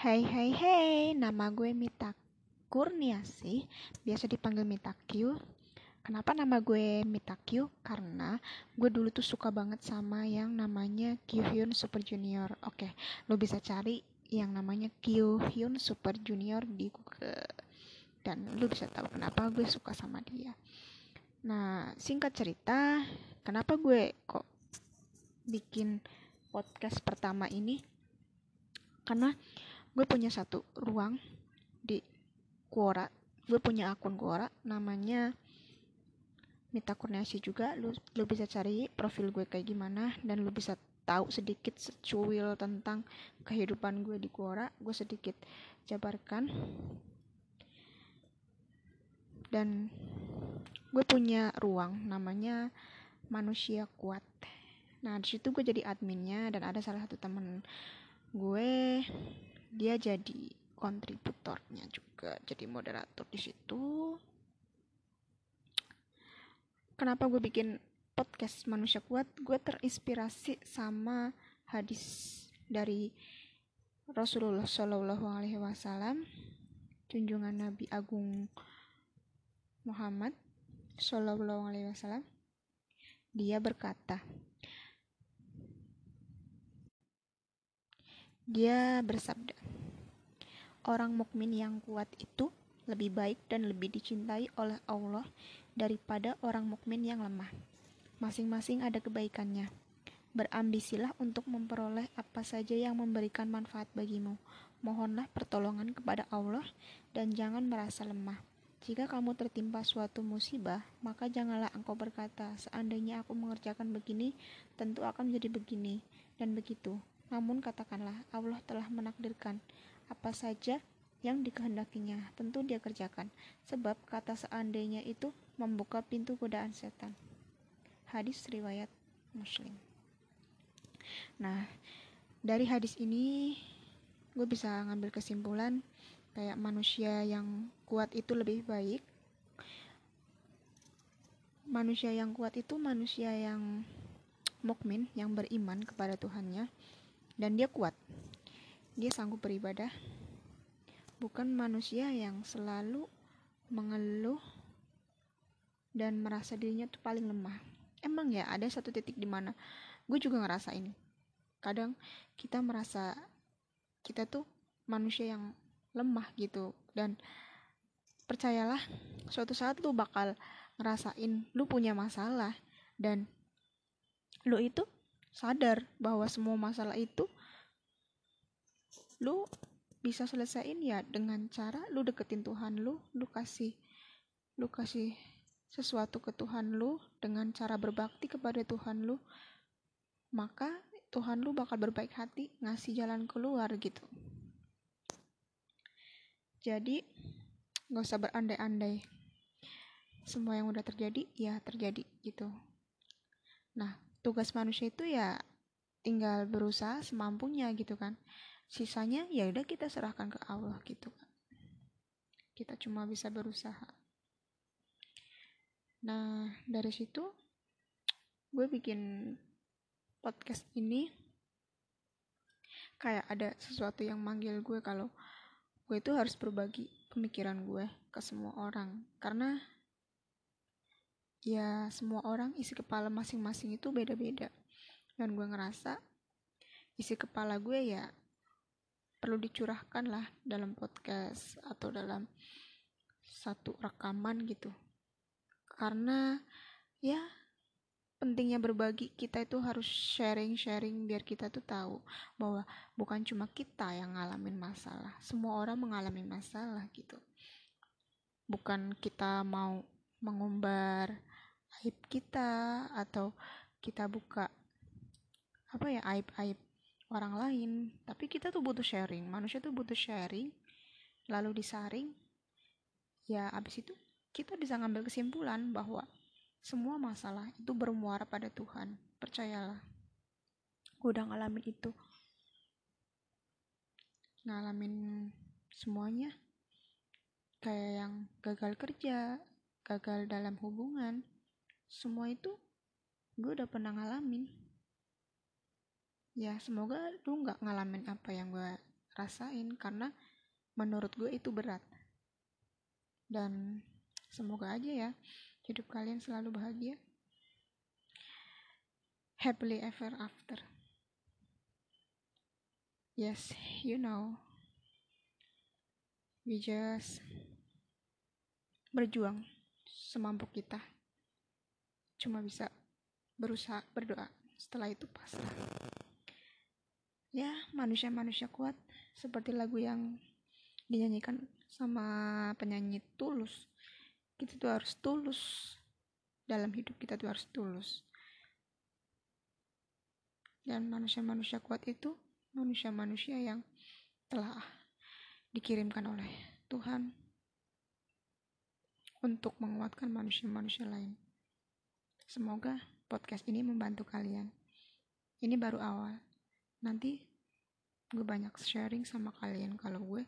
Hai hai hai, nama gue Mita Kurniasih, biasa dipanggil Mita Q. Kenapa nama gue Mita Q? Karena gue dulu tuh suka banget sama yang namanya Kyuhyun Super Junior. Oke, lo bisa cari yang namanya Kyuhyun Super Junior di Google. Dan lo bisa tahu kenapa gue suka sama dia. Nah, singkat cerita, kenapa gue kok bikin podcast pertama ini? Karena gue punya satu ruang di Quora. Gue punya akun Quora namanya Mita Kurniasi juga. Lu lu bisa cari profil gue kayak gimana dan lu bisa tahu sedikit secuil tentang kehidupan gue di Quora. Gue sedikit jabarkan. Dan gue punya ruang namanya manusia kuat. Nah di situ gue jadi adminnya dan ada salah satu temen gue dia jadi kontributornya juga jadi moderator di situ. Kenapa gue bikin podcast manusia kuat? Gue terinspirasi sama hadis dari Rasulullah Shallallahu Alaihi Wasallam junjungan Nabi Agung Muhammad Shallallahu Alaihi Wasallam. Dia berkata dia bersabda Orang mukmin yang kuat itu lebih baik dan lebih dicintai oleh Allah daripada orang mukmin yang lemah. Masing-masing ada kebaikannya. Berambisilah untuk memperoleh apa saja yang memberikan manfaat bagimu. Mohonlah pertolongan kepada Allah dan jangan merasa lemah. Jika kamu tertimpa suatu musibah, maka janganlah engkau berkata, "Seandainya aku mengerjakan begini, tentu akan menjadi begini dan begitu." Namun katakanlah, Allah telah menakdirkan apa saja yang dikehendakinya tentu dia kerjakan. Sebab kata seandainya itu membuka pintu godaan setan. Hadis riwayat muslim. Nah dari hadis ini gue bisa ngambil kesimpulan kayak manusia yang kuat itu lebih baik. Manusia yang kuat itu manusia yang mukmin yang beriman kepada Tuhannya dan dia kuat dia sanggup beribadah, bukan manusia yang selalu mengeluh dan merasa dirinya tuh paling lemah. Emang ya ada satu titik di mana gue juga ngerasa ini. Kadang kita merasa kita tuh manusia yang lemah gitu dan percayalah suatu saat lu bakal ngerasain lu punya masalah dan lu itu sadar bahwa semua masalah itu lu bisa selesaiin ya dengan cara lu deketin Tuhan lu lu kasih lu kasih sesuatu ke Tuhan lu dengan cara berbakti kepada Tuhan lu maka Tuhan lu bakal berbaik hati ngasih jalan keluar gitu. Jadi gak usah berandai-andai. Semua yang udah terjadi ya terjadi gitu. Nah tugas manusia itu ya tinggal berusaha semampunya gitu kan. Sisanya ya udah kita serahkan ke Allah gitu kan. Kita cuma bisa berusaha. Nah dari situ gue bikin podcast ini. Kayak ada sesuatu yang manggil gue kalau gue itu harus berbagi pemikiran gue ke semua orang. Karena ya semua orang isi kepala masing-masing itu beda-beda. Dan gue ngerasa isi kepala gue ya perlu dicurahkan lah dalam podcast atau dalam satu rekaman gitu. Karena ya pentingnya berbagi kita itu harus sharing-sharing biar kita tuh tahu bahwa bukan cuma kita yang ngalamin masalah. Semua orang mengalami masalah gitu. Bukan kita mau mengumbar aib kita atau kita buka apa ya aib-aib orang lain. Tapi kita tuh butuh sharing. Manusia tuh butuh sharing lalu disaring. Ya abis itu kita bisa ngambil kesimpulan bahwa semua masalah itu bermuara pada Tuhan. Percayalah gue udah ngalamin itu. Ngalamin semuanya. Kayak yang gagal kerja gagal dalam hubungan semua itu gue udah pernah ngalamin. Ya semoga lu nggak ngalamin apa yang gue rasain karena menurut gue itu berat. Dan semoga aja ya hidup kalian selalu bahagia. Happily ever after. Yes you know. We just berjuang semampu kita cuma bisa berusaha berdoa. Setelah itu pasrah ya manusia-manusia kuat seperti lagu yang dinyanyikan sama penyanyi tulus. Kita tuh harus tulus. Dalam hidup kita tuh harus tulus. Dan manusia-manusia kuat itu manusia-manusia yang telah dikirimkan oleh Tuhan untuk menguatkan manusia-manusia lain. Semoga podcast ini membantu kalian. Ini baru awal. Nanti gue banyak sharing sama kalian kalau gue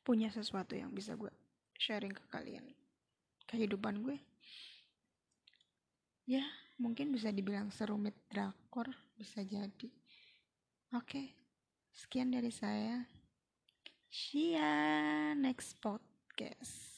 punya sesuatu yang bisa gue sharing ke kalian kehidupan gue ya mungkin bisa dibilang serumit drakor bisa jadi oke sekian dari saya see ya next podcast